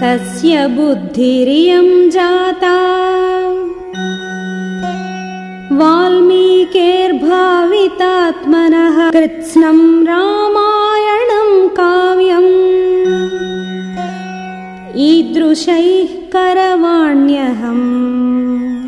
तस्य बुद्धिरियम् जाता। वाल्मीकेर्भावितात्मनः कृत्स्नम् रामायणम् काव्यम्। ईदृशैः करवाण